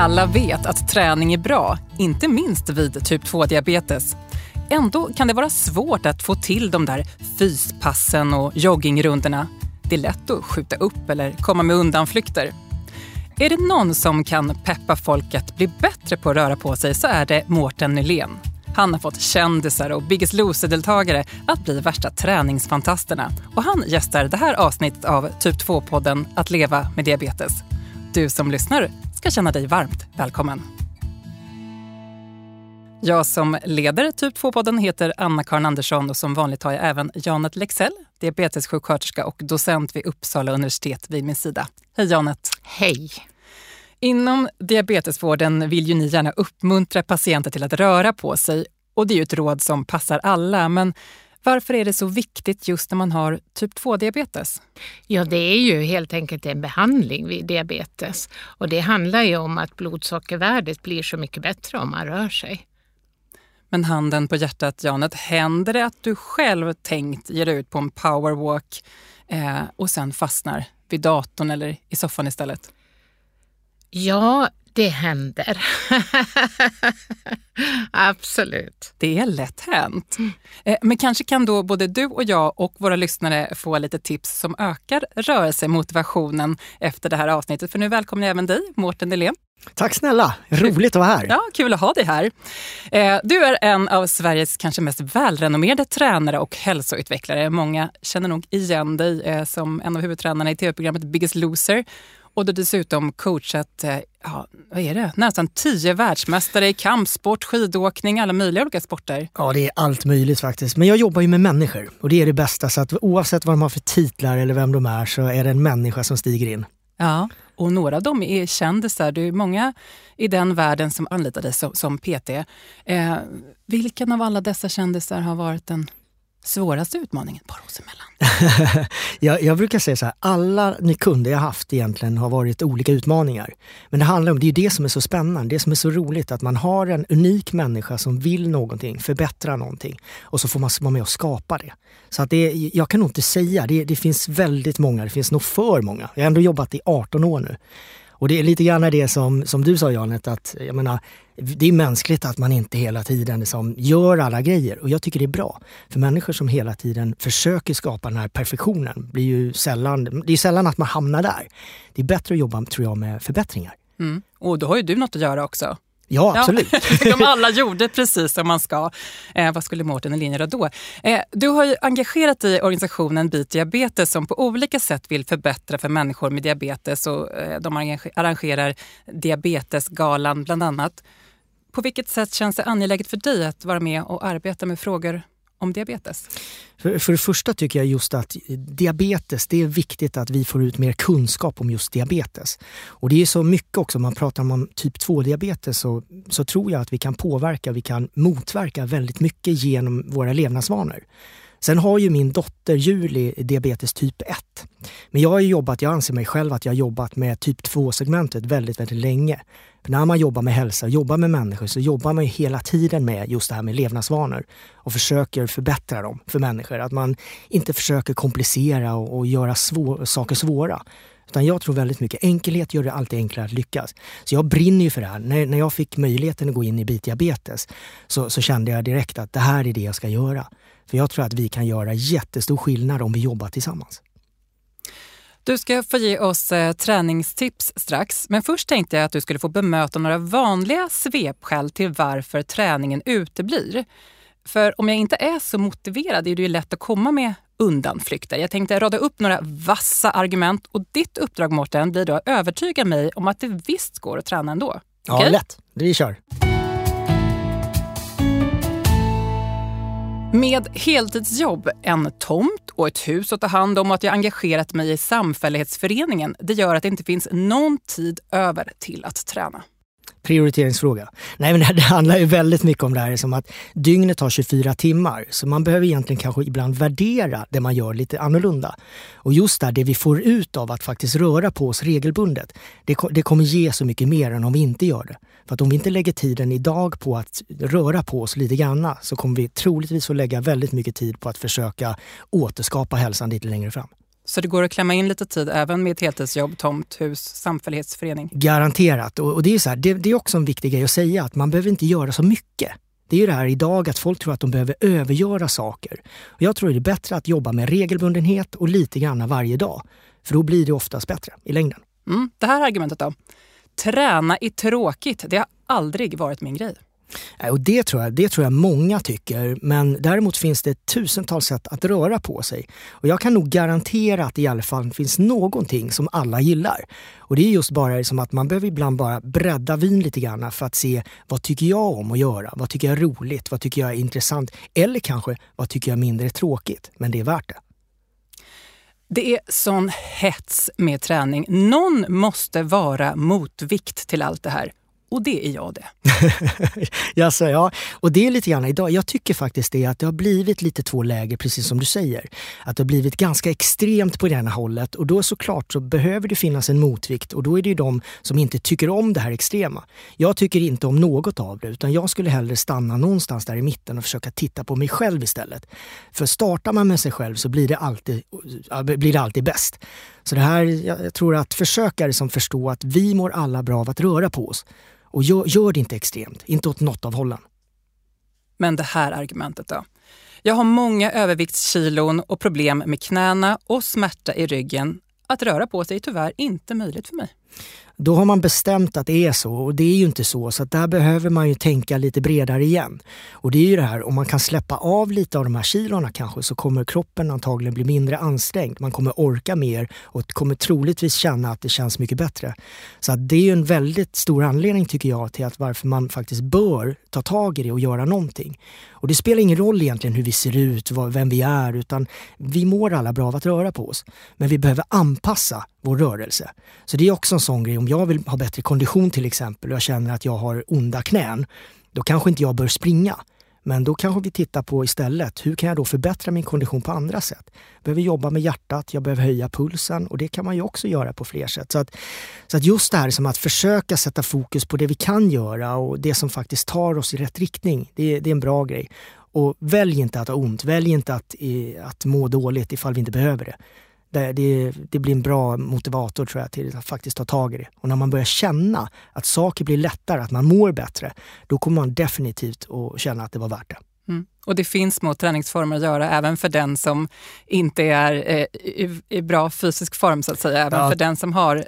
Alla vet att träning är bra, inte minst vid typ 2-diabetes. Ändå kan det vara svårt att få till de där fyspassen och joggingrundorna. Det är lätt att skjuta upp eller komma med undanflykter. Är det någon som kan peppa folk att bli bättre på att röra på sig så är det Mårten Nylén. Han har fått kändisar och Biggest Loser-deltagare att bli värsta träningsfantasterna. Och han gästar det här avsnittet av Typ 2-podden Att leva med diabetes. Du som lyssnar ska känna dig varmt välkommen. Jag som leder Typ 2-podden heter Anna-Karin Andersson och som vanligt har jag även Janet Lexell, diabetessjuksköterska och docent vid Uppsala universitet vid min sida. Hej Janet! Hej! Inom diabetesvården vill ju ni gärna uppmuntra patienter till att röra på sig och det är ju ett råd som passar alla. Men varför är det så viktigt just när man har typ 2-diabetes? Ja, det är ju helt enkelt en behandling vid diabetes och det handlar ju om att blodsockervärdet blir så mycket bättre om man rör sig. Men handen på hjärtat, Janet, händer det att du själv tänkt ge dig ut på en powerwalk eh, och sen fastnar vid datorn eller i soffan istället? Ja, det händer. Absolut. Det är lätt hänt. Mm. Men kanske kan då både du och jag och våra lyssnare få lite tips som ökar rörelsemotivationen efter det här avsnittet. För nu välkomnar jag även dig, Mårten Delén. Tack snälla! Roligt att vara här. Ja, kul att ha dig här. Eh, du är en av Sveriges kanske mest välrenommerade tränare och hälsoutvecklare. Många känner nog igen dig eh, som en av huvudtränarna i tv-programmet Biggest Loser och du dessutom coachat eh, ja, vad är det? nästan tio världsmästare i kampsport, skidåkning, alla möjliga olika sporter. Ja, det är allt möjligt faktiskt. Men jag jobbar ju med människor och det är det bästa. Så att oavsett vad de har för titlar eller vem de är så är det en människa som stiger in. Ja, och några av dem är kändisar. Det är många i den världen som anlitar dig som, som PT. Eh, vilken av alla dessa kändisar har varit den svåraste utmaningen par oss emellan? jag, jag brukar säga så här, alla ni kunder jag haft egentligen har varit olika utmaningar. Men det handlar om, det är det som är så spännande, det som är så roligt, att man har en unik människa som vill någonting, förbättra någonting och så får man vara med och skapa det. Så att det, jag kan nog inte säga, det, det finns väldigt många, det finns nog för många. Jag har ändå jobbat i 18 år nu. Och det är lite grann det som, som du sa Janet, att jag menar, det är mänskligt att man inte hela tiden liksom gör alla grejer och jag tycker det är bra. För människor som hela tiden försöker skapa den här perfektionen blir ju sällan, det är sällan att man hamnar där. Det är bättre att jobba tror jag med förbättringar. Mm. Och då har ju du något att göra också. Ja, absolut. Ja, de alla gjorde precis som man ska. Eh, vad skulle Mårten Elin göra då? Eh, du har ju engagerat dig i organisationen Beat Diabetes som på olika sätt vill förbättra för människor med diabetes. Och, eh, de arrangerar Diabetesgalan bland annat. På vilket sätt känns det angeläget för dig att vara med och arbeta med frågor om diabetes? För, för det första tycker jag just att diabetes, det är viktigt att vi får ut mer kunskap om just diabetes. Och det är så mycket också, om man pratar om typ 2-diabetes så, så tror jag att vi kan påverka, vi kan motverka väldigt mycket genom våra levnadsvanor. Sen har ju min dotter Julie diabetes typ 1. Men jag har jobbat, jag anser mig själv att jag har jobbat med typ 2-segmentet väldigt, väldigt länge. För när man jobbar med hälsa och jobbar med människor så jobbar man hela tiden med just det här med levnadsvanor och försöker förbättra dem för människor. Att man inte försöker komplicera och, och göra svår, saker svåra. Utan jag tror väldigt mycket enkelhet gör det alltid enklare att lyckas. Så jag brinner ju för det här. När, när jag fick möjligheten att gå in i bitdiabetes så, så kände jag direkt att det här är det jag ska göra. För jag tror att vi kan göra jättestor skillnad om vi jobbar tillsammans. Du ska få ge oss eh, träningstips strax, men först tänkte jag att du skulle få bemöta några vanliga svepskäl till varför träningen uteblir. För om jag inte är så motiverad är det ju lätt att komma med undanflykter. Jag tänkte rada upp några vassa argument och ditt uppdrag Mårten blir då att övertyga mig om att det visst går att träna ändå. Ja, lätt. Vi kör. Med heltidsjobb, en tomt och ett hus att ta hand om och att jag engagerat mig i samfällighetsföreningen, det gör att det inte finns någon tid över till att träna prioriteringsfråga. Nej, men det handlar ju väldigt mycket om det här som att dygnet har 24 timmar. Så man behöver egentligen kanske ibland värdera det man gör lite annorlunda. Och just där, det vi får ut av att faktiskt röra på oss regelbundet, det, det kommer ge så mycket mer än om vi inte gör det. För att om vi inte lägger tiden idag på att röra på oss lite grann så kommer vi troligtvis få lägga väldigt mycket tid på att försöka återskapa hälsan lite längre fram. Så det går att klämma in lite tid även med ett heltidsjobb, tomt, hus, samfällighetsförening? Garanterat. Och, och det, är så här, det, det, är också en viktig grej att säga att man behöver inte göra så mycket. Det är ju det här idag att folk tror att de behöver övergöra saker. Och jag tror det är bättre att jobba med regelbundenhet och lite grann varje dag. För då blir det oftast bättre i längden. Mm, det här argumentet då? Träna är tråkigt. Det har aldrig varit min grej. Eh, och det tror, jag, det tror jag många tycker, men däremot finns det tusentals sätt att röra på sig. Och jag kan nog garantera att det i alla fall finns någonting som alla gillar. Och det är just bara som att man behöver ibland bara bredda vin lite grann för att se vad tycker jag om att göra? Vad tycker jag är roligt? Vad tycker jag är intressant? Eller kanske vad tycker jag är mindre tråkigt? Men det är värt det. Det är sån hets med träning. Någon måste vara motvikt till allt det här. Och det är jag det. Jaså, ja. Och det är lite grann idag. Jag tycker faktiskt det att det har blivit lite två läger, precis som du säger. Att det har blivit ganska extremt på det ena hållet och då såklart så behöver det finnas en motvikt och då är det ju de som inte tycker om det här extrema. Jag tycker inte om något av det utan jag skulle hellre stanna någonstans där i mitten och försöka titta på mig själv istället. För startar man med sig själv så blir det alltid, blir det alltid bäst. Så det här, jag tror att försöka liksom förstå att vi mår alla bra av att röra på oss. Och gör, gör det inte extremt, inte åt något av hållen. Men det här argumentet då? Jag har många överviktskilon och problem med knäna och smärta i ryggen. Att röra på sig är tyvärr inte möjligt för mig. Då har man bestämt att det är så och det är ju inte så. Så där behöver man ju tänka lite bredare igen. Och det är ju det här, om man kan släppa av lite av de här kilorna kanske så kommer kroppen antagligen bli mindre ansträngd. Man kommer orka mer och kommer troligtvis känna att det känns mycket bättre. Så det är ju en väldigt stor anledning tycker jag till att varför man faktiskt bör ta tag i det och göra någonting. Och det spelar ingen roll egentligen hur vi ser ut, vem vi är, utan vi mår alla bra av att röra på oss. Men vi behöver anpassa vår rörelse. Så det är också en sån grej, om jag vill ha bättre kondition till exempel och jag känner att jag har onda knän, då kanske inte jag bör springa. Men då kanske vi tittar på istället, hur kan jag då förbättra min kondition på andra sätt? Jag behöver jobba med hjärtat, jag behöver höja pulsen och det kan man ju också göra på fler sätt. Så att, så att just det här som att försöka sätta fokus på det vi kan göra och det som faktiskt tar oss i rätt riktning, det, det är en bra grej. Och välj inte att ha ont, välj inte att, att må dåligt ifall vi inte behöver det det, det, det, blir en bra motivator tror jag till att faktiskt ta tag i det. Och när man börjar känna att saker blir lättare, att man mår bättre, då kommer man definitivt att känna att det var värt det. Mm. Och det finns små träningsformer att göra även för den som inte är eh, i, i, bra fysisk form så att säga. Även ja. för den som har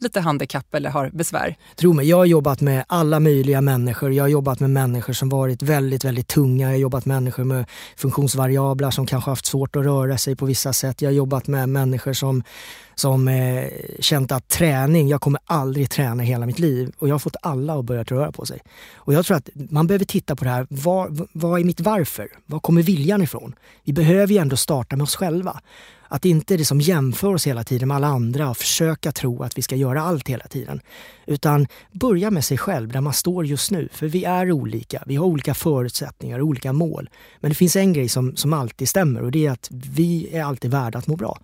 lite handikapp eller har besvär? Tro mig, jag har jobbat med alla möjliga människor. Jag har jobbat med människor som varit väldigt, väldigt tunga. Jag har jobbat med människor med funktionsvariabler som kanske haft svårt att röra sig på vissa sätt. Jag har jobbat med människor som, som eh, känt att träning, jag kommer aldrig träna hela mitt liv. Och jag har fått alla att börja röra på sig. Och jag tror att man behöver titta på det här. Vad, vad är mitt varför? Var kommer viljan ifrån? Vi behöver ju ändå starta med oss själva. Att inte liksom jämföra oss hela tiden med alla andra och försöka tro att vi ska göra allt hela tiden. Utan börja med sig själv, där man står just nu. För vi är olika, vi har olika förutsättningar och olika mål. Men det finns en grej som, som alltid stämmer och det är att vi är alltid värda att må bra.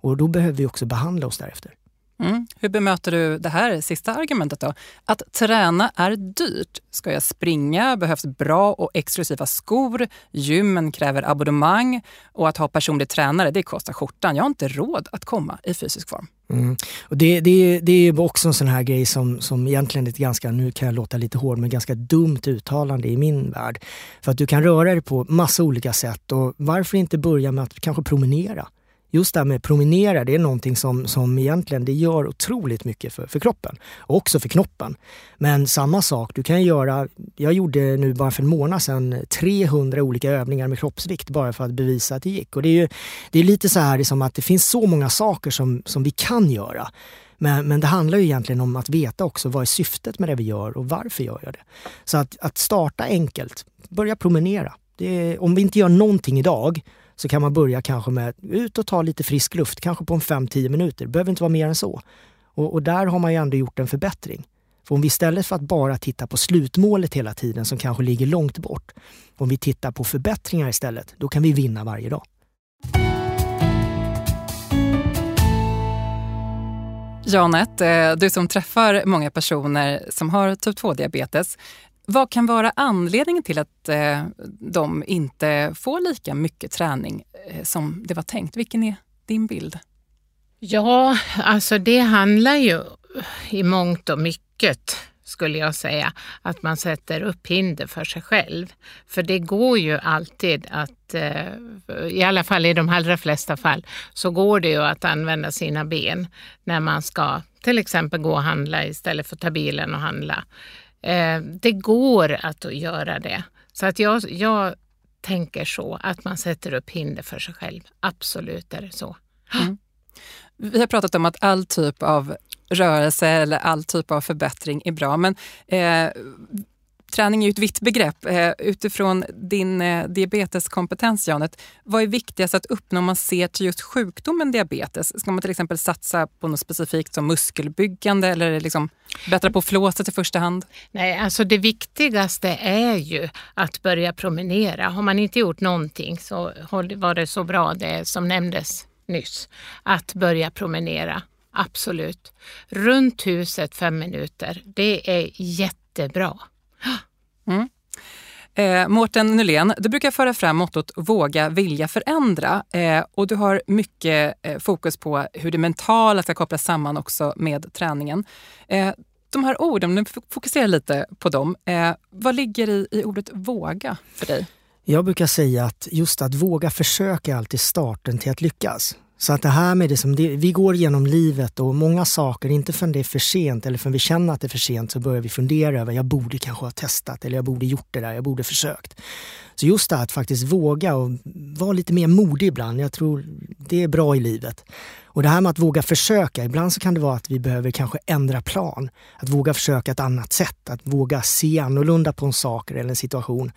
Och då behöver vi också behandla oss därefter. Mm. Hur bemöter du det här sista argumentet då? Att träna är dyrt. Ska jag springa behövs bra och exklusiva skor, gymmen kräver abonnemang och att ha personlig tränare det kostar skjortan. Jag har inte råd att komma i fysisk form. Mm. Och det, det, det är också en sån här grej som, som egentligen är ett ganska, nu kan jag låta lite hård, men ganska dumt uttalande i min värld. För att du kan röra dig på massa olika sätt och varför inte börja med att kanske promenera? Just det här med promenera, det är någonting som, som egentligen det gör otroligt mycket för, för kroppen. Och också för knoppen. Men samma sak, du kan göra, jag gjorde nu bara för en månad sedan 300 olika övningar med kroppsvikt bara för att bevisa att det gick. Och det är, ju, det är lite så här liksom att det finns så många saker som, som vi kan göra. Men, men det handlar ju egentligen om att veta också vad är syftet med det vi gör och varför gör jag det. Så att, att starta enkelt, börja promenera. Är, om vi inte gör någonting idag så kan man börja kanske med ut och ta lite frisk luft, kanske på en 5-10 minuter. Det behöver inte vara mer än så. Och, och, där har man ju ändå gjort en förbättring. För om vi istället för att bara titta på slutmålet hela tiden som kanske ligger långt bort, om vi tittar på förbättringar istället, då kan vi vinna varje dag. Janet, eh, du som träffar många personer som har typ 2-diabetes. Vad kan vara anledningen till att eh, de inte får lika mycket träning eh, som det var tänkt? Vilken är din bild? Ja, alltså det handlar ju i mångt och mycket skulle jag säga, att man sätter upp hinder för sig själv. För det går ju alltid att, eh, i alla fall i de allra flesta fall, så går det ju att använda sina ben när man ska till exempel gå och handla istället för att ta bilen och handla. Eh, det går att göra det. Så att jag, jag tänker så, att man sätter upp hinder för sig själv. Absolut är det så. Mm. Vi har pratat om att all typ av rörelse eller all typ av förbättring är bra. Men eh, träning är ju ett vitt begrepp. Eh, utifrån din eh, diabeteskompetens, Janet, vad är viktigast att uppnå om man ser till just sjukdomen diabetes? Ska man till exempel satsa på något specifikt som muskelbyggande eller liksom bättra på flåset i första hand? Nej, alltså det viktigaste är ju att börja promenera. Har man inte gjort någonting så var det så bra det som nämndes nyss, att börja promenera. Absolut. Runt huset fem minuter, det är jättebra. Mm. Eh, Mårten Nylén, du brukar föra fram mottot våga, vilja, förändra. Eh, och du har mycket eh, fokus på hur det mentala ska kopplas samman också med träningen. Eh, de här orden, nu fokuserar lite på dem. Eh, vad ligger i, i ordet våga för dig? Jag brukar säga att just att våga försöka är alltid starten till att lyckas. Så att det här med det som det, vi går genom livet och många saker, inte förrän det är för sent eller förrän vi känner att det är för sent så börjar vi fundera över, jag borde kanske ha testat eller jag borde gjort det där, jag borde försökt. Så just det här att faktiskt våga och vara lite mer modig ibland, jag tror det är bra i livet. Och det här med att våga försöka, ibland så kan det vara att vi behöver kanske ändra plan. Att våga försöka ett annat sätt, att våga se annorlunda på en sak eller en situation.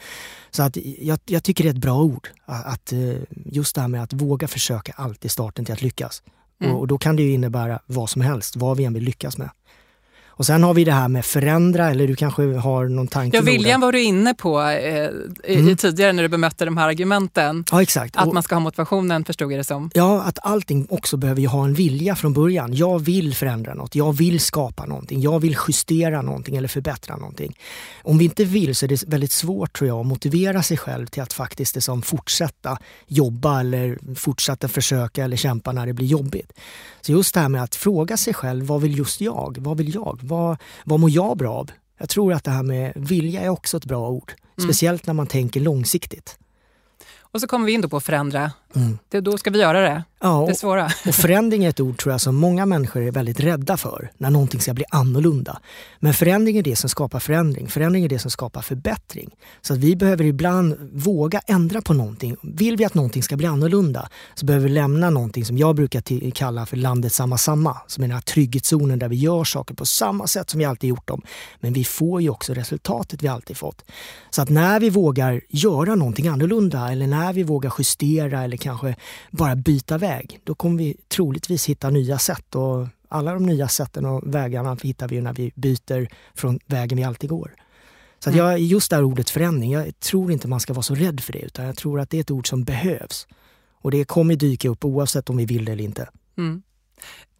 Så att jag, jag tycker det är ett bra ord. Att, eh, just det här med att våga försöka alltid starten till att lyckas. Mm. Och, och, då kan det ju innebära vad som helst, vad vi än vill lyckas med. Och sen har vi det här med förändra, eller du kanske har någon tanke? Ja, viljan var du inne på eh, mm. tidigare när du bemötte de här argumenten. Ja, exakt. Att man ska ha motivationen förstod jag det som. Ja, att allting också behöver ju ha en vilja från början. Jag vill förändra något, jag vill skapa någonting, jag vill justera någonting eller förbättra någonting. Om vi inte vill så är det väldigt svårt tror jag att motivera sig själv till att faktiskt liksom fortsätta jobba eller fortsätta försöka eller kämpa när det blir jobbigt. Så just det här med att fråga sig själv, vad vill just jag? Vad vill jag? Vad, vad mår jag bra av? Jag tror att det här med vilja är också ett bra ord. Mm. Speciellt när man tänker långsiktigt. Och så kommer vi in på att förändra. Mm. Det, då ska vi göra det. Ja, det svåra. Och förändring är ett ord tror jag som många människor är väldigt rädda för. När någonting ska bli annorlunda. Men förändring är det som skapar förändring. Förändring är det som skapar förbättring. Så att vi behöver ibland våga ändra på någonting. Vill vi att någonting ska bli annorlunda så behöver vi lämna någonting som jag brukar kalla för landet samma samma. Som är den här trygghetszonen där vi gör saker på samma sätt som vi alltid gjort dem. Men vi får ju också resultatet vi alltid fått. Så att när vi vågar göra någonting annorlunda eller när vi vågar justera eller kanske bara byta väg, då kommer vi troligtvis hitta nya sätt. Och alla de nya sätten och vägarna hittar vi när vi byter från vägen vi alltid går. Så mm. jag, just det här ordet förändring, jag tror inte man ska vara så rädd för det utan jag tror att det är ett ord som behövs. Och det kommer dyka upp oavsett om vi vill det eller inte. Mm.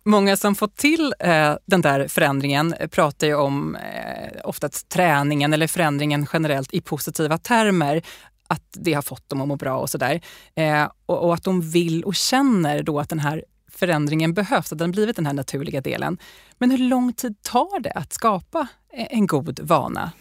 Många som fått till eh, den där förändringen pratar ju om eh, ofta träningen eller förändringen generellt i positiva termer att det har fått dem att må bra och sådär. Eh, och, och, att de vill och känner då att den här förändringen behövs, att den blivit den här naturliga delen. Men hur lång tid tar det att skapa e-, en god vana?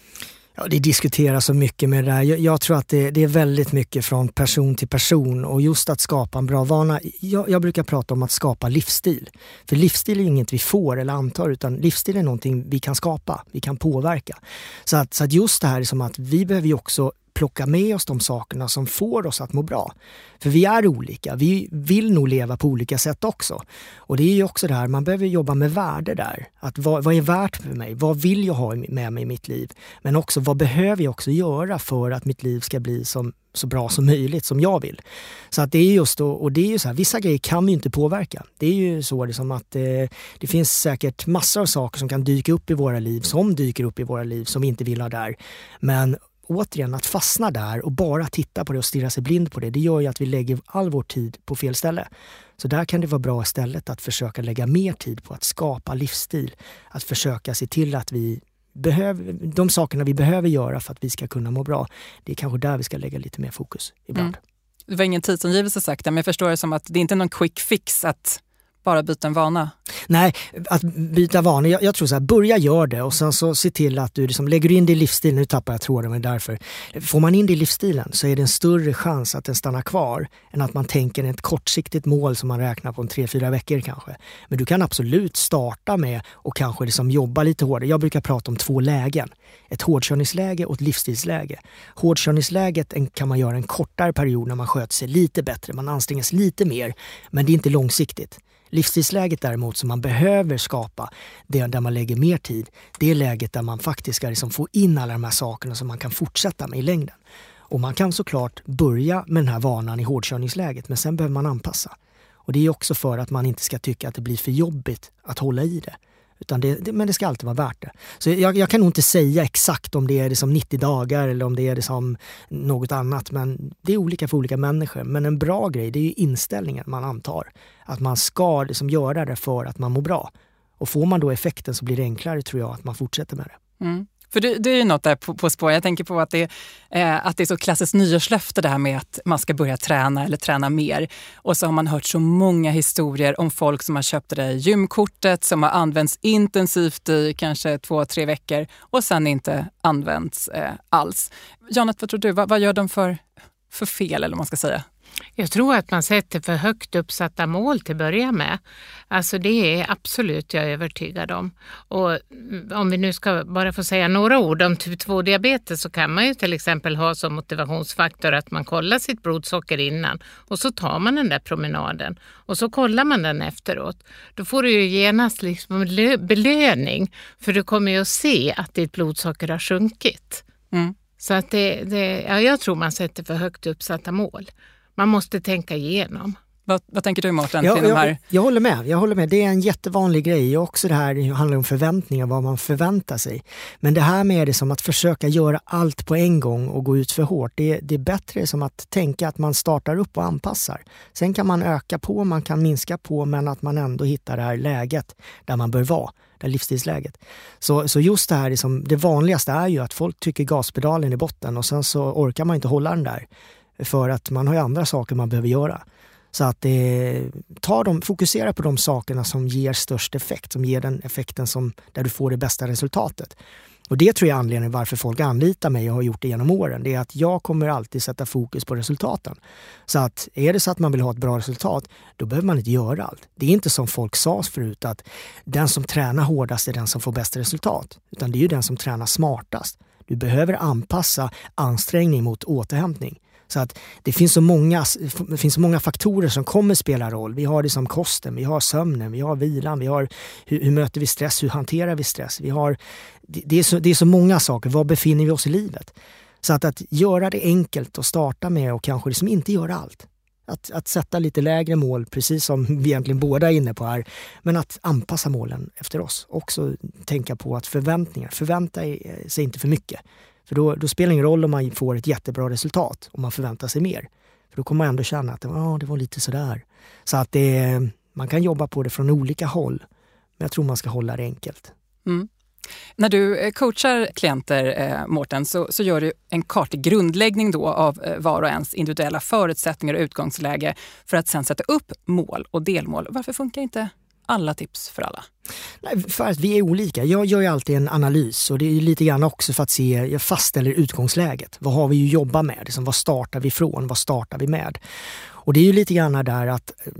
Ja, det diskuteras så mycket med det där. Jag, jag tror att det, det, är väldigt mycket från person till person och just att skapa en bra vana. Jag, jag, brukar prata om att skapa livsstil. För livsstil är inget vi får eller antar utan livsstil är någonting vi kan skapa, vi kan påverka. Så att, så att just det här är som att vi behöver ju också plocka med oss de sakerna som får oss att må bra. För vi är olika, vi vill nog leva på olika sätt också. Och det är ju också det här, man behöver jobba med värde där. Att vad, vad är värt för mig? Vad vill jag ha med mig i mitt liv? Men också vad behöver jag också göra för att mitt liv ska bli som, så bra som möjligt, som jag vill. Så att det är just då, och det är ju så här, vissa grejer kan vi inte påverka. Det är ju så liksom att eh, det finns säkert massor av saker som kan dyka upp i våra liv, som dyker upp i våra liv, som vi inte vill ha där. Men återigen, att fastna där och bara titta på det och stirra sig blind på det, det gör ju att vi lägger all vår tid på fel ställe. Så där kan det vara bra istället att försöka lägga mer tid på att skapa livsstil. Att försöka se till att vi behöver, de sakerna vi behöver göra för att vi ska kunna må bra, det är kanske där vi ska lägga lite mer fokus ibland. Mm. Det var ingen tidsangivelse sagt men jag förstår det som att det inte är någon quick fix att bara byta en vana? Nej, att byta vana. Jag, jag, tror så här, börja gör det och sen så se till att du liksom lägger in det i livsstilen. Nu tappar jag tråden, men därför. Får man in det i livsstilen så är det en större chans att den stannar kvar än att man tänker ett kortsiktigt mål som man räknar på en tre, fyra veckor kanske. Men du kan absolut starta med och kanske liksom jobba lite hårdare. Jag brukar prata om två lägen. Ett hårdkörningsläge och ett livsstilsläge. Hårdkörningsläget kan man göra en kortare period när man sköter sig lite bättre, man anstränger sig lite mer, men det är inte långsiktigt. Livstidsläget däremot som man behöver skapa, det där man lägger mer tid, det är läget där man faktiskt ska liksom få in alla de här sakerna som man kan fortsätta med i längden. Och man kan såklart börja med den här vanan i hårdkörningsläget men sen behöver man anpassa. Och det är också för att man inte ska tycka att det blir för jobbigt att hålla i det. Utan det, det, men det ska alltid vara värt det. Så jag, jag, kan nog inte säga exakt om det är det som 90 dagar eller om det är det som något annat. Men det är olika för olika människor. Men en bra grej det är ju inställningen man antar. Att man ska liksom göra det för att man mår bra. Och får man då effekten så blir det enklare tror jag att man fortsätter med det. Mm. För det, det, är ju något där på, på spår. Jag tänker på att det, eh, att det är så klassiskt nyårslöfte det här med att man ska börja träna eller träna mer. Och så har man hört så många historier om folk som har köpt det där gymkortet som har använts intensivt i kanske två, tre veckor och sen inte använts eh, alls. Janet, vad tror du? Vad, vad gör de för, för fel eller vad man ska säga? Jag tror att man sätter för högt uppsatta mål till att börja med. Alltså det är absolut jag är övertygad om. Och om vi nu ska bara få säga några ord om typ 2-diabetes så kan man ju till exempel ha som motivationsfaktor att man kollar sitt blodsocker innan och så tar man den där promenaden och så kollar man den efteråt. Då får du ju genast liksom belöning för du kommer ju att se att ditt blodsocker har sjunkit. Mm. Så att det, det, ja, jag tror man sätter för högt uppsatta mål. Man måste tänka igenom. Vad, vad tänker du Mårten? Ja, jag, jag, håller med. jag håller med. Det är en jättevanlig grej. Också det här det handlar om förväntningar, vad man förväntar sig. Men det här med det som att försöka göra allt på en gång och gå ut för hårt. Det, det är bättre som att tänka att man startar upp och anpassar. Sen kan man öka på, man kan minska på, men att man ändå hittar det här läget där man bör vara det här livsstilsläget. Så, så just det här, liksom, det vanligaste är ju att folk trycker gaspedalen i botten och sen så orkar man inte hålla den där. För att man har ju andra saker man behöver göra. Så att eh, ta dem, fokusera på de sakerna som ger störst effekt, som ger den effekten som, där du får det bästa resultatet. Och det tror jag är anledningen varför folk anlitar mig och har gjort det genom åren. Det är att jag kommer alltid sätta fokus på resultaten. Så att är det så att man vill ha ett bra resultat, då behöver man inte göra allt. Det är inte som folk sa förut att den som tränar hårdast är den som får bäst resultat. Utan det är ju den som tränar smartast. Du behöver anpassa ansträngning mot återhämtning. Så att det finns så många, det finns så många faktorer som kommer spela roll. Vi har liksom kosten, vi har sömnen, vi har vilan, vi har hur, hur möter vi stress, hur hanterar vi stress? Vi har, det, är så, det är så många saker, var befinner vi oss i livet? Så att, att göra det enkelt och starta med och kanske liksom inte göra allt. Att, att sätta lite lägre mål, precis som vi egentligen båda är inne på här. Men att anpassa målen efter oss. Också tänka på att förväntningar, förvänta sig inte för mycket. För då, då spelar det ingen roll om man får ett jättebra resultat om man förväntar sig mer. För då kommer man ändå känna att ah, det var lite sådär. Så att det, man kan jobba på det från olika håll. Men jag tror man ska hålla det enkelt. Mm. När du eh, coachar klienter, eh, Mårten, så, så gör du en kartig grundläggning då av eh, var och ens individuella förutsättningar och utgångsläge för att sen sätta upp mål och delmål. Varför funkar inte alla tips för alla? Nej, för att vi är olika. Jag gör ju alltid en analys och det är lite grann också för att se, jag fastställer utgångsläget. Vad har vi att jobba med? Liksom, vad startar vi från? Vad startar vi med? Och det är ju lite grann där att eh,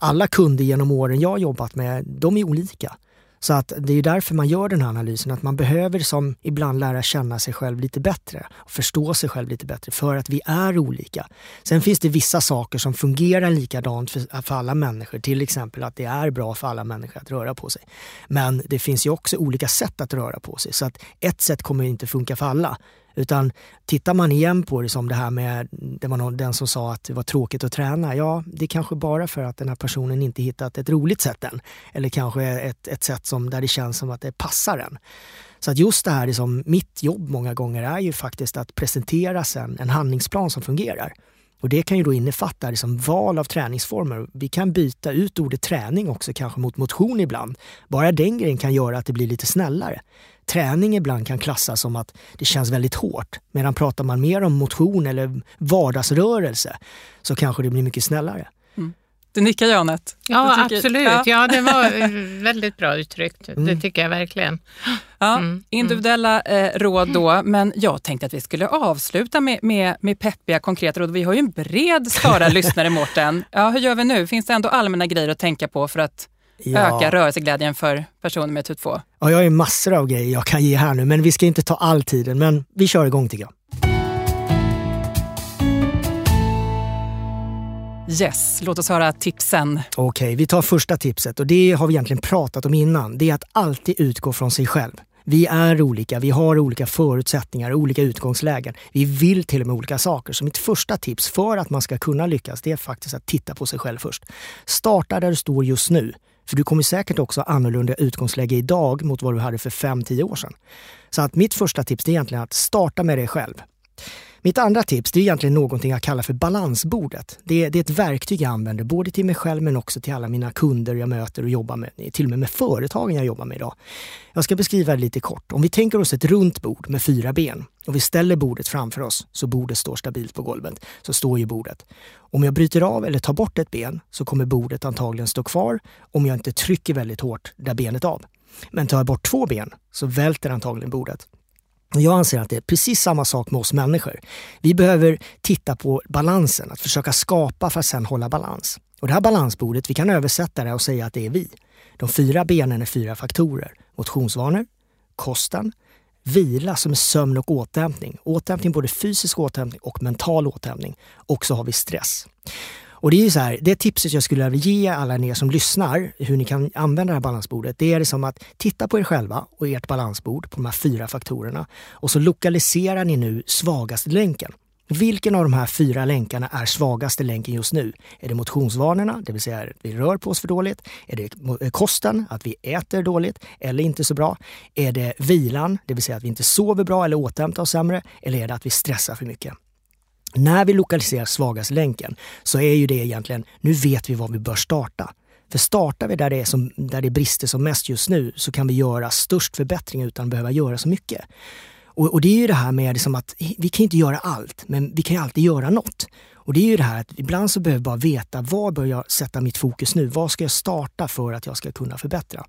alla kunder genom åren jag har jobbat med, de är olika. Så att det är därför man gör den här analysen, att man behöver som ibland lära känna sig själv lite bättre och förstå sig själv lite bättre för att vi är olika. Sen finns det vissa saker som fungerar likadant för, för alla människor, till exempel att det är bra för alla människor att röra på sig. Men det finns ju också olika sätt att röra på sig så att ett sätt kommer inte funka för alla. Utan tittar man igen på det som det här med, det var någon, den som sa att det var tråkigt att träna. Ja, det är kanske bara för att den här personen inte hittat ett roligt sätt än. Eller kanske ett, ett sätt som, där det känns som att det passar en. Så att just det här, liksom, mitt jobb många gånger är ju faktiskt att presentera sen en handlingsplan som fungerar. Och det kan ju då innefatta liksom val av träningsformer. Vi kan byta ut ordet träning också kanske mot motion ibland. Bara den grejen kan göra att det blir lite snällare träning ibland kan klassas som att det känns väldigt hårt. Medan pratar man mer om motion eller vardagsrörelse så kanske det blir mycket snällare. Mm. Du nickar Janet? Ja, tycker, absolut. Ja. ja. det var väldigt bra uttryckt. Mm. Det tycker jag verkligen. Ja, mm. Individuella eh, råd då, men jag tänkte att vi skulle avsluta med, med, med peppiga konkreta råd. Vi har ju en bred skara lyssnare, Mårten. Ja, hur gör vi nu? Finns det ändå allmänna grejer att tänka på för att ja. öka rörelseglädjen för personer med typ 2? Ja, jag har ju massor av grejer jag kan ge här nu, men vi ska inte ta all tiden. Men vi kör igång tycker jag. Yes, låt oss höra tipsen. Okej, okay, vi tar första tipset och det har vi egentligen pratat om innan. Det är att alltid utgå från sig själv. Vi är olika, vi har olika förutsättningar, olika utgångslägen. Vi vill till och med olika saker. Så mitt första tips för att man ska kunna lyckas, det är faktiskt att titta på sig själv först. Starta där du står just nu. För du kommer säkert också ha annorlunda utgångsläge idag mot vad du hade för 5-10 år sedan. Så att mitt första tips är egentligen att starta med dig själv. Mitt andra tips det är egentligen någonting jag kallar för balansbordet. Det är, det är ett verktyg jag använder både till mig själv men också till alla mina kunder jag möter och jobbar med, till och med med företagen jag jobbar med idag. Jag ska beskriva det lite kort. Om vi tänker oss ett runt bord med fyra ben och vi ställer bordet framför oss så bordet står stabilt på golvet, så står ju bordet. Om jag bryter av eller tar bort ett ben så kommer bordet antagligen stå kvar om jag inte trycker väldigt hårt där benet av. Men tar jag bort två ben så välter antagligen bordet. Jag anser att det är precis samma sak med oss människor. Vi behöver titta på balansen, att försöka skapa för att sen hålla balans. Och det här balansbordet, vi kan översätta det och säga att det är vi. De fyra benen är fyra faktorer. Motionsvanor, kosten, vila som är sömn och återhämtning. Återhämtning, både fysisk återhämtning och mental återhämtning. Och så har vi stress. Och det är så här, det tipset jag skulle vilja ge alla er som lyssnar, hur ni kan använda det här balansbordet, det är det som att titta på er själva och ert balansbord på de här fyra faktorerna och så lokaliserar ni nu svagaste länken. Vilken av de här fyra länkarna är svagaste länken just nu? Är det motionsvanorna, det vill säga att vi rör på oss för dåligt? Är det eh, kosten, att vi äter dåligt eller inte så bra? Är det vilan, det vill säga att vi inte sover bra eller återhämtar oss sämre? Eller är det att vi stressar för mycket? När vi lokaliserar svagaste länken så är ju det egentligen, nu vet vi var vi bör starta. För startar vi där det, är som, där det brister som mest just nu så kan vi göra störst förbättring utan att behöva göra så mycket. Och, och det är ju det här med liksom att vi kan inte göra allt, men vi kan ju alltid göra något. Och det är ju det här att ibland så behöver jag bara veta var bör jag sätta mitt fokus nu? Vad ska jag starta för att jag ska kunna förbättra?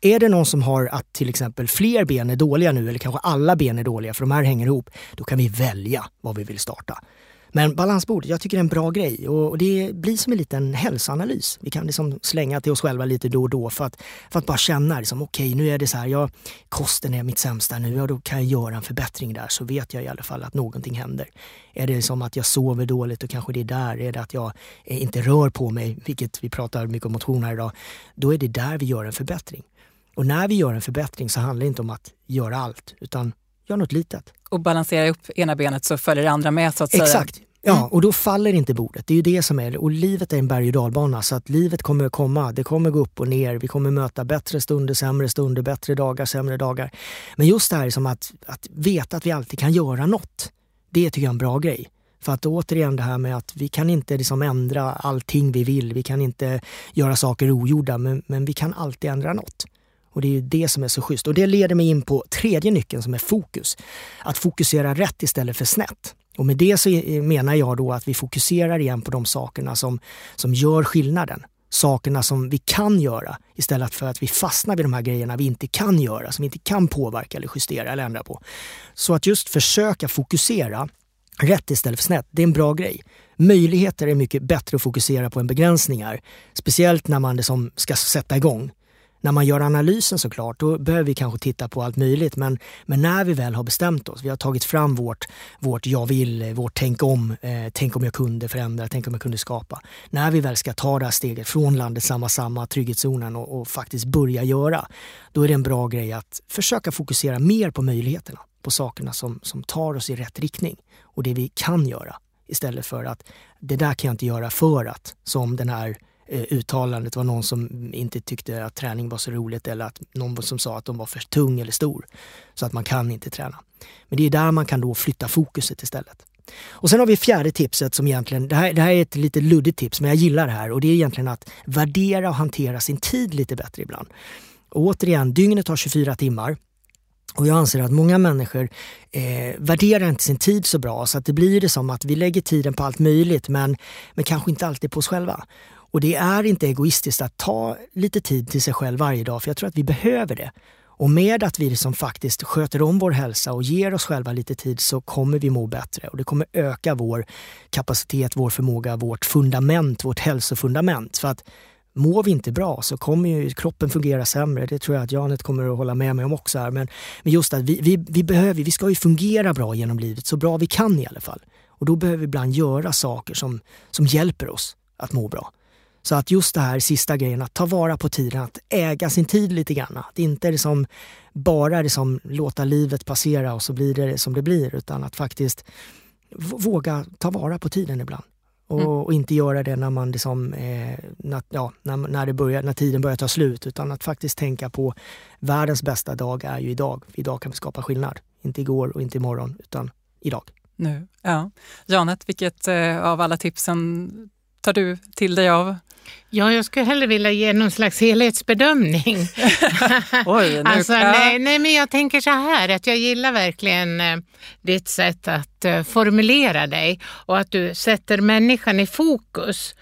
Är det någon som har att till exempel fler ben är dåliga nu eller kanske alla ben är dåliga för de här hänger ihop, då kan vi välja vad vi vill starta. Men balansbord, jag tycker det är en bra grej och det blir som en liten hälsoanalys. Vi kan liksom slänga till oss själva lite då och då för att, för att bara känna liksom, okej okay, nu är det så här, jag, kosten är mitt sämsta nu, ja, då kan jag göra en förbättring där så vet jag i alla fall att någonting händer. Är det som att jag sover dåligt och kanske det är där, är det att jag eh, inte rör på mig, vilket vi pratar mycket om motion här idag, då är det där vi gör en förbättring. Och när vi gör en förbättring så handlar det inte om att göra allt, utan gör något litet. Och balansera upp ena benet så följer det andra med så att säga. Exakt. Ja, mm. och då faller inte bordet. Det är ju det som är Och livet är en berg och dalbana så att livet kommer att komma. Det kommer gå upp och ner. Vi kommer möta bättre stunder, sämre stunder, bättre dagar, sämre dagar. Men just det här som att, att veta att vi alltid kan göra något. Det tycker jag är en bra grej. För att återigen det här med att vi kan inte liksom ändra allting vi vill. Vi kan inte göra saker ogjorda men, men vi kan alltid ändra något. Och det är ju det som är så schysst. Och det leder mig in på tredje nyckeln som är fokus. Att fokusera rätt istället för snett. Och med det så menar jag då att vi fokuserar igen på de sakerna som, som gör skillnaden. Sakerna som vi kan göra istället för att vi fastnar vid de här grejerna vi inte kan göra, som vi inte kan påverka eller justera eller ändra på. Så att just försöka fokusera rätt istället för snett, det är en bra grej. Möjligheter är mycket bättre att fokusera på än begränsningar. Speciellt när man liksom ska sätta igång när man gör analysen såklart, då behöver vi kanske titta på allt möjligt. Men, men när vi väl har bestämt oss, vi har tagit fram vårt, vårt jag vill, vårt tänk om, eh, tänk om jag kunde förändra, tänk om jag kunde skapa. När vi väl ska ta det här steget från landet samma samma, trygghetszonen och, och faktiskt börja göra, då är det en bra grej att försöka fokusera mer på möjligheterna, på sakerna som, som tar oss i rätt riktning och det vi kan göra istället för att det där kan jag inte göra för att, som den här Eh, uttalandet var någon som inte tyckte att träning var så roligt eller att någon som sa att de var för tung eller stor. Så att man kan inte träna. Men det är där man kan då flytta fokuset istället. Och sen har vi fjärde tipset som egentligen, det här, det här är ett lite luddigt tips men jag gillar det här och det är egentligen att värdera och hantera sin tid lite bättre ibland. Och återigen, dygnet har 24 timmar. Och jag anser att många människor eh, värderar inte sin tid så bra så att det blir det som att vi lägger tiden på allt möjligt men, men kanske inte alltid på oss själva. Och det är inte egoistiskt att ta lite tid till sig själv varje dag, för jag tror att vi behöver det. Och med att vi liksom faktiskt sköter om vår hälsa och ger oss själva lite tid så kommer vi må bättre och det kommer öka vår kapacitet, vår förmåga, vårt fundament, vårt hälsofundament. För att mår vi inte bra så kommer ju kroppen fungera sämre. Det tror jag att Janet kommer att hålla med mig om också. Här. Men, men just att vi, vi, vi, behöver, vi ska ju fungera bra genom livet, så bra vi kan i alla fall. Och då behöver vi ibland göra saker som, som hjälper oss att må bra. Så att just det här sista grejen, att ta vara på tiden, att äga sin tid lite grann. Att inte liksom bara liksom låta livet passera och så blir det som det blir, utan att faktiskt våga ta vara på tiden ibland. Och, mm. och inte göra det när man liksom, eh, när, ja, när, när, det börjar, när tiden börjar ta slut, utan att faktiskt tänka på världens bästa dag är ju idag. Idag kan vi skapa skillnad. Inte igår och inte imorgon, utan idag. Nu, ja. Janet, vilket eh, av alla tipsen tar du till dig av? Ja, jag skulle hellre vilja ge någon slags helhetsbedömning. Oj, nu, alltså, nej, nej, men jag tänker så här att jag gillar verkligen eh, ditt sätt att eh, formulera dig och att du sätter människan i fokus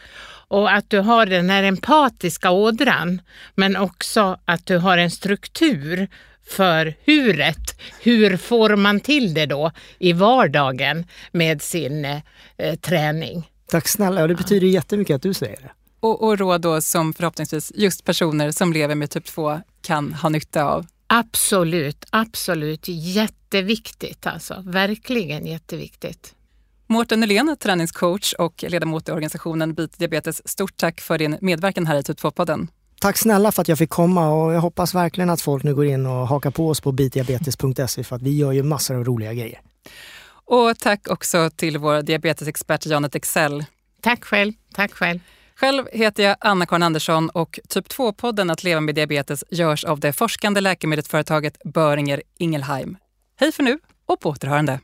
och att du har den här empatiska ådran men också att du har en struktur för huret. Hur får man till det då i vardagen med sin eh, träning? Tack snälla, och det betyder jättemycket att du säger det. Och, och råd då som förhoppningsvis just personer som lever med typ 2 kan ha nytta av? Absolut, absolut. Jätteviktigt alltså. Verkligen jätteviktigt. Mårten Nylén, träningscoach och ledamot i organisationen Beat Diabetes. Stort tack för din medverkan här i Typ 2-podden. Tack snälla för att jag fick komma och jag hoppas verkligen att folk nu går in och hakar på oss på beatdiabetes.se för att vi gör ju massor av roliga grejer. Och tack också till vår diabetesexpert Janet Excel. Tack själv. Tack själv. Själv heter jag Anna-Karin Andersson och Typ 2-podden Att leva med diabetes görs av det forskande läkemedelsföretaget Böringer Ingelheim. Hej för nu och på återhörande.